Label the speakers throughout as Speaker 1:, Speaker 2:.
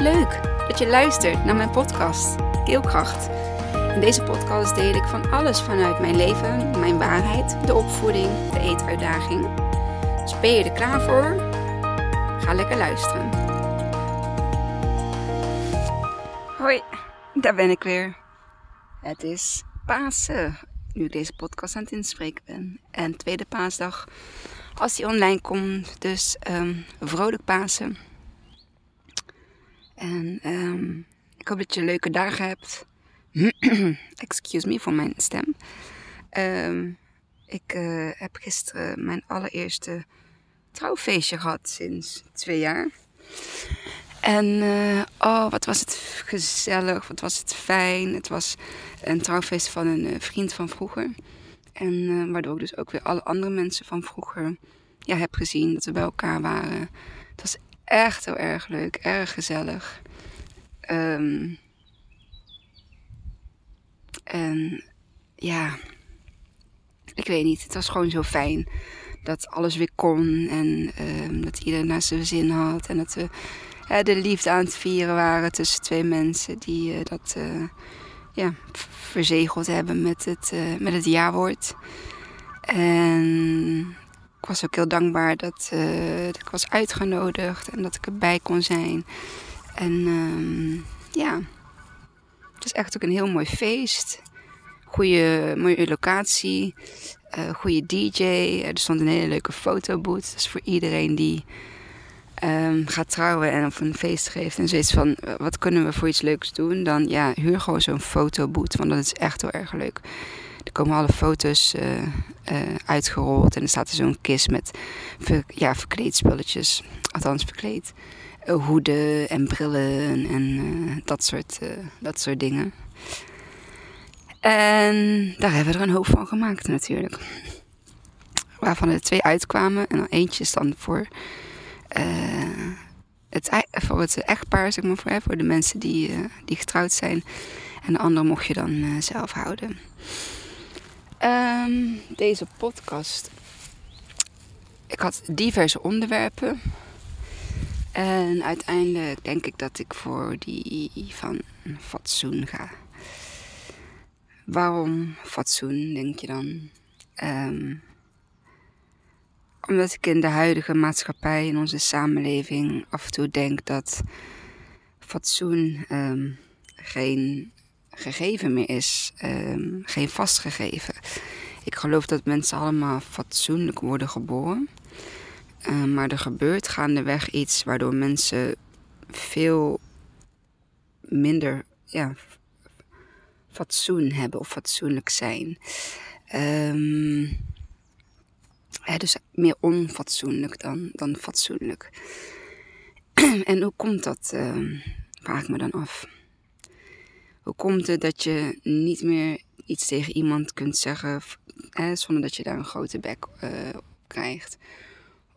Speaker 1: Leuk dat je luistert naar mijn podcast Keelkracht. In deze podcast deel ik van alles vanuit mijn leven, mijn waarheid, de opvoeding, de eetuitdaging. Dus ben je er klaar voor? Ga lekker luisteren. Hoi, daar ben ik weer. Het is Pasen, nu ik deze podcast aan het inspreken ben. En tweede paasdag, als die online komt. Dus um, vrolijk Pasen. En um, ik hoop dat je leuke dagen hebt. Excuse me voor mijn stem. Um, ik uh, heb gisteren mijn allereerste trouwfeestje gehad sinds twee jaar. En uh, oh, wat was het gezellig, wat was het fijn. Het was een trouwfeest van een uh, vriend van vroeger. En waardoor ik dus ook weer alle andere mensen van vroeger ja, heb gezien dat we bij elkaar waren. Het was echt heel erg leuk, erg gezellig. Um, en ja, ik weet niet, het was gewoon zo fijn dat alles weer kon en um, dat iedereen naar zijn zin had en dat we uh, de liefde aan het vieren waren tussen twee mensen die uh, dat uh, ja, verzegeld hebben met het, met het ja-woord. En ik was ook heel dankbaar dat, dat, ik was uitgenodigd en dat ik erbij kon zijn. En um, ja, het is echt ook een heel mooi feest. Goede, mooie locatie. Uh, goede DJ. Er stond een hele leuke fotoboot. Dus voor iedereen die um, gaat trouwen en of een feest geeft en zoiets van wat kunnen we voor iets leuks doen, dan ja, huur gewoon zo'n fotoboot, want dat is echt heel erg leuk. Er komen alle foto's uh, uh, uitgerold en er staat er zo'n kist met ja, verkleedspulletjes, althans verkleed, uh, hoeden en brillen en dat, soort, dat soort dingen. En daar hebben we er een hoop van gemaakt natuurlijk. Waarvan er twee uitkwamen en dan eentje is dan voor het, voor het echtpaar, zeg maar, voor, voor de mensen die, die getrouwd zijn. En de andere mocht je dan zelf houden. Um, deze podcast. Ik had diverse onderwerpen. En uiteindelijk denk ik dat ik voor die van fatsoen ga. Waarom fatsoen, denk je dan? Um, omdat ik in de huidige maatschappij, in onze samenleving, af en toe denk dat fatsoen um, geen gegeven meer is, um, geen vastgegeven. Ik geloof dat mensen allemaal fatsoenlijk worden geboren. Uh, maar er gebeurt gaandeweg iets waardoor mensen veel minder ja, fatsoen hebben of fatsoenlijk zijn. Ja, dus meer onfatsoenlijk dan, dan fatsoenlijk. en hoe komt dat, uh, vraag ik me dan af. Hoe komt het dat je niet meer iets tegen iemand kunt zeggen eh, zonder dat je daar een grote bek uh, op krijgt?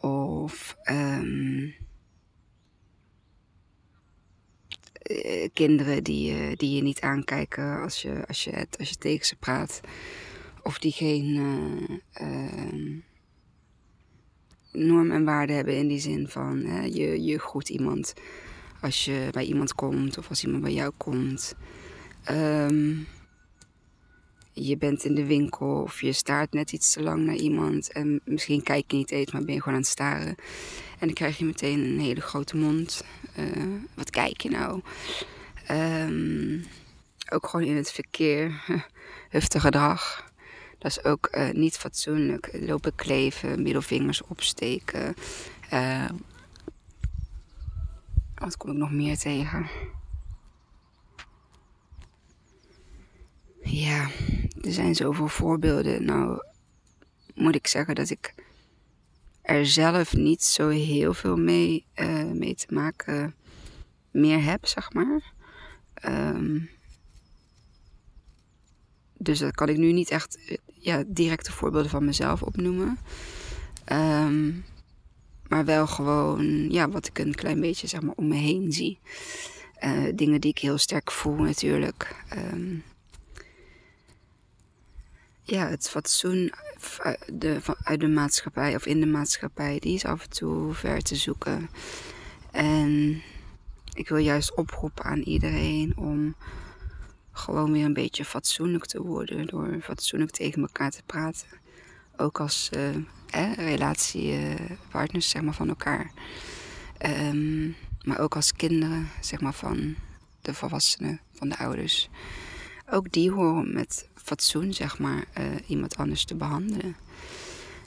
Speaker 1: Of um, kinderen die, die je niet aankijken als je, als, je, als je tegen ze praat. Of die geen uh, norm en waarde hebben in die zin van je, je groet iemand als je bij iemand komt of als iemand bij jou komt. Um, je bent in de winkel of je staart net iets te lang naar iemand en misschien kijk je niet eens, maar ben je gewoon aan het staren. En dan krijg je meteen een hele grote mond. Uh, wat kijk je nou? Um, ook gewoon in het verkeer, huftig gedrag. Dat is ook uh, niet fatsoenlijk. Lopen kleven, middelvingers opsteken. Uh, wat kom ik nog meer tegen? Ja, er zijn zoveel voorbeelden. Nou, moet ik zeggen dat ik er zelf niet zo heel veel mee, uh, mee te maken meer heb, zeg maar. Um, dus dat kan ik nu niet echt ja, directe voorbeelden van mezelf opnoemen. Um, maar wel gewoon ja, wat ik een klein beetje zeg maar, om me heen zie. Uh, dingen die ik heel sterk voel natuurlijk. Um, ja, het fatsoen de, uit de maatschappij of in de maatschappij, die is af en toe ver te zoeken. En ik wil juist oproepen aan iedereen om gewoon weer een beetje fatsoenlijk te worden. Door fatsoenlijk tegen elkaar te praten. Ook als eh, relatiepartners zeg maar, van elkaar. Um, maar ook als kinderen zeg maar, van de volwassenen, van de ouders. Ook die horen met fatsoen zeg maar, uh, iemand anders te behandelen.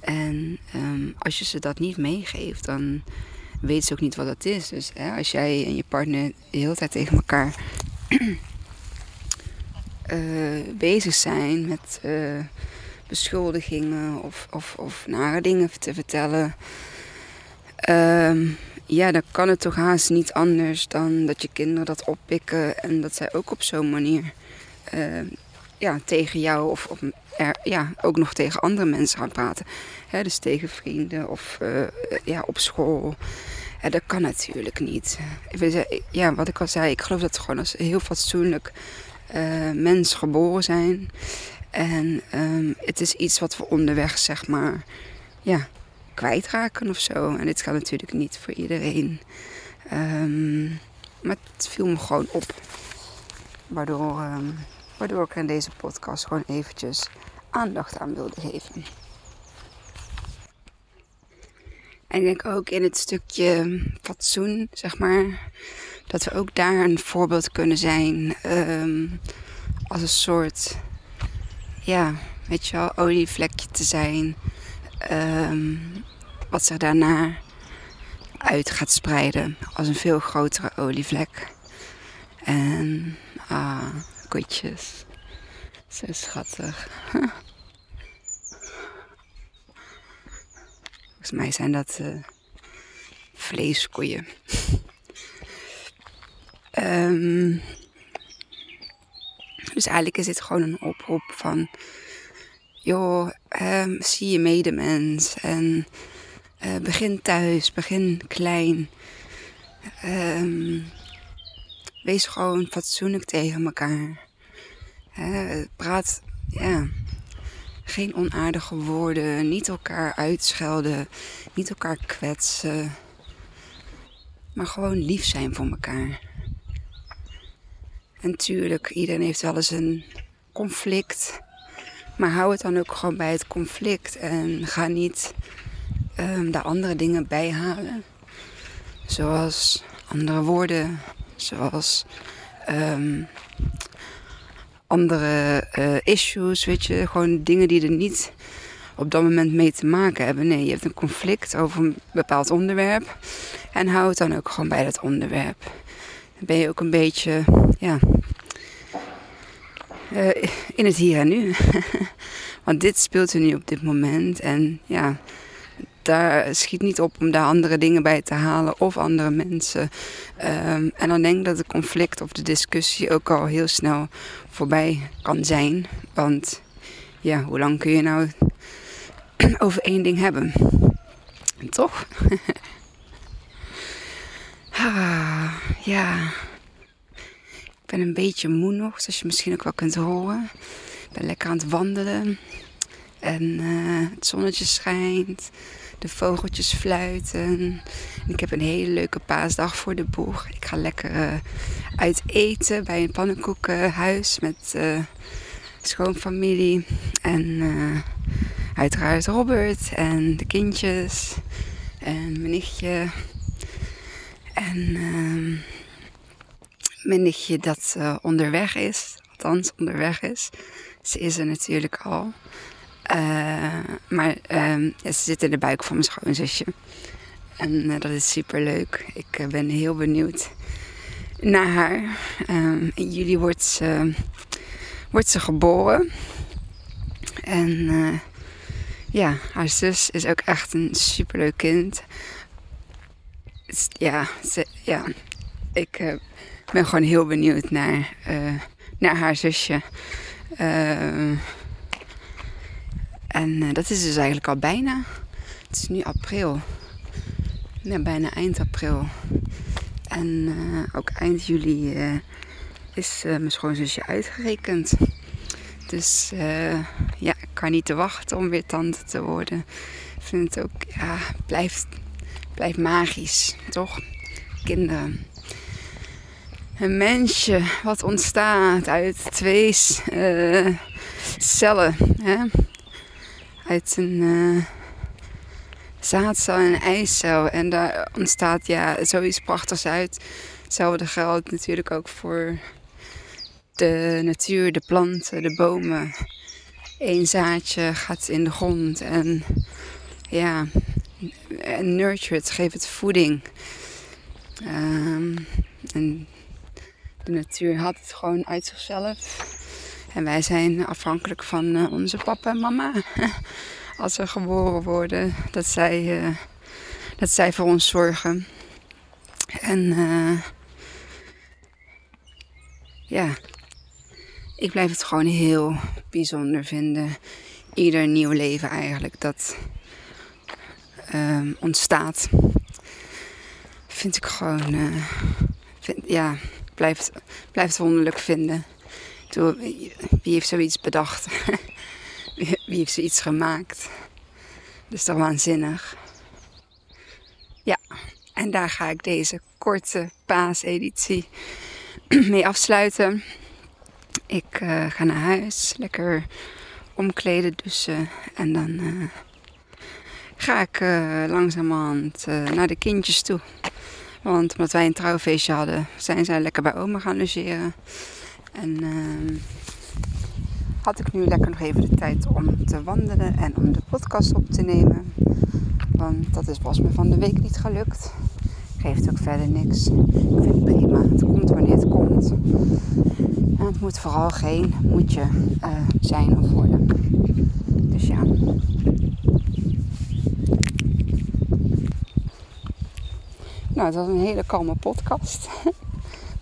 Speaker 1: En um, als je ze dat niet meegeeft, dan weet ze ook niet wat dat is. Dus hè, als jij en je partner de hele tijd tegen elkaar uh, bezig zijn met uh, beschuldigingen of, of, of nare dingen te vertellen. Um, ja, dan kan het toch haast niet anders dan dat je kinderen dat oppikken en dat zij ook op zo'n manier ja, tegen jou of, ja, ook nog tegen andere mensen gaan praten. Dus tegen vrienden of uh, ja, op school. Dat kan natuurlijk niet. Ja, wat ik al zei, ik geloof dat we gewoon als heel fatsoenlijk uh, mens geboren zijn. En um, het is iets wat we onderweg, zeg maar, ja, kwijtraken of zo. En dit gaat natuurlijk niet voor iedereen. Um, maar het viel me gewoon op. Waardoor, um, waardoor ik in deze podcast gewoon eventjes aandacht aan wilde geven. En ik denk ook in het stukje fatsoen, zeg maar, dat we ook daar een voorbeeld kunnen zijn um, als een soort, ja, weet je wel, olievlekje te zijn. Um, wat zich daarna uit gaat spreiden als een veel grotere olievlek. En, ah, koetjes. Zo schattig. Volgens mij zijn dat uh, vleeskoeien. um, dus eigenlijk is dit gewoon een oproep van... joh, um, zie je medemens en uh, begin thuis, begin klein. Um, wees gewoon fatsoenlijk tegen elkaar. Praat, ja, geen onaardige woorden, niet elkaar uitschelden, niet elkaar kwetsen. Maar gewoon lief zijn voor elkaar. En tuurlijk, iedereen heeft wel eens een conflict. Maar hou het dan ook gewoon bij het conflict. En ga niet um, daar andere dingen bij halen. Zoals andere woorden. Zoals um, andere uh, issues, weet je. Gewoon dingen die er niet op dat moment mee te maken hebben. Nee, je hebt een conflict over een bepaald onderwerp. En hou het dan ook gewoon bij dat onderwerp. Dan ben je ook een beetje, ja, uh, in het hier en nu. Want dit speelt er nu op dit moment. En ja, daar schiet niet op om daar andere dingen bij te halen of andere mensen. Um, en dan denk ik dat de conflict of de discussie ook al heel snel voorbij kan zijn. Want ja, hoe lang kun je nou over één ding hebben? Toch? ah, ja. Ik ben een beetje moe nog, zoals je misschien ook wel kunt horen. Ik ben lekker aan het wandelen. En uh, het zonnetje schijnt de vogeltjes fluiten. ik heb een hele leuke paasdag voor de boeg. Ik ga lekker uh, uit eten bij een pannenkoekenhuis met uh, schoonfamilie. En uh, uiteraard Robert en de kindjes en mijn nichtje. En uh, mijn nichtje dat onderweg is, althans onderweg is. Ze is er natuurlijk al. Uh, maar ja, ze zit in de buik van mijn schoonzusje. En uh, dat is super leuk. Ik eh, ben heel benieuwd naar haar. Ehm, in juli wordt ze, wordt ze geboren. En ja, haar zus is ook echt een superleuk kind. ja, ze, ja, ik ben gewoon heel benieuwd naar, naar haar zusje. Uh, en uh, dat is dus eigenlijk al bijna. Het is nu april. Bijna eind april. En uh, ook eind juli uh, is mijn schoonzusje uitgerekend. Dus ja, ik kan niet te wachten om weer tante te worden. Ik vind het ook, ja, blijft, blijft magisch, toch? Kinderen. een mensje wat ontstaat uit twee uh, cellen. Hè? Een uh, zaadcel en een eicel. En daar ontstaat ja, zoiets prachtigs uit. Hetzelfde geldt natuurlijk ook voor de natuur, de planten, de bomen. Eén zaadje gaat in de grond en ja, nurture het, geef het voeding. Um, en de natuur had het gewoon uit zichzelf. En wij zijn afhankelijk van uh, onze papa en mama. Als we geboren worden, dat zij, uh, dat zij voor ons zorgen. En uh, ja, ik blijf het gewoon heel bijzonder vinden. Ieder nieuw leven eigenlijk dat um, ontstaat. Vind ik gewoon, uh, vind, ja, blijft, blijft wonderlijk vinden. Wie heeft zoiets bedacht? wie heeft zoiets gemaakt? Dat is toch waanzinnig. Ja, en daar ga ik deze korte paaseditie mee afsluiten. Ik uh, ga naar huis, lekker omkleden, douchen en dan uh, ga ik uh, langzamerhand naar de kindjes toe. Want omdat wij een trouwfeestje hadden, zijn zij lekker bij oma gaan logeren. En uh, had ik nu lekker nog even de tijd om te wandelen en om de podcast op te nemen. Want dat is, was me van de week niet gelukt. Geeft ook verder niks. Ik vind het prima. Het komt wanneer het komt. En het moet vooral geen moedje uh, zijn of worden. Dus ja. Nou, het was een hele kalme podcast.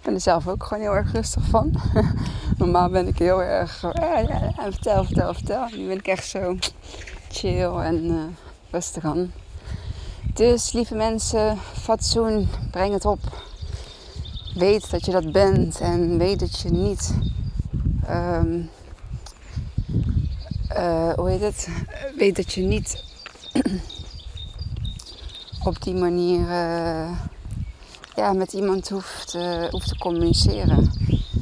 Speaker 1: ik ben er zelf ook gewoon heel erg rustig van. Normaal ben ik heel erg. Ja, vertel, vertel, vertel. Nu ben ik echt zo chill en uh, rustig aan. Dus lieve mensen, fatsoen, breng het op. Weet dat je dat bent en weet dat je niet. Um, hoe heet het? Weet dat je niet op die manier ja, met iemand hoeft, uh, hoeft te communiceren.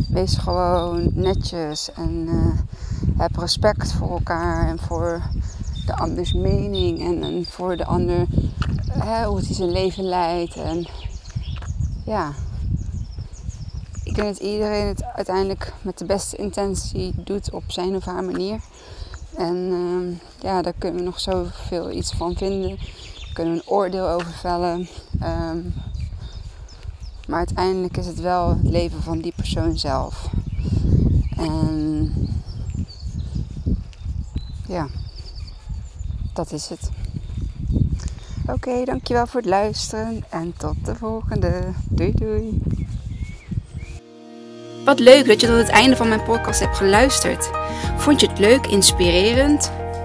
Speaker 1: Wees gewoon netjes en uh, heb respect voor elkaar en voor de anders mening en, en voor de ander hoe hij zijn leven leidt. En ja, ik denk dat iedereen het uiteindelijk met de beste intentie doet op zijn of haar manier. En uh, ja, daar kunnen we nog zoveel iets van vinden kunnen een oordeel over vellen. Ehm, maar uiteindelijk is het wel het leven van die persoon zelf. En ja, dat is het. Oké, dankjewel voor het luisteren en tot de volgende. Doei doei.
Speaker 2: Wat leuk dat je tot het einde van mijn podcast hebt geluisterd. Vond je het leuk, inspirerend?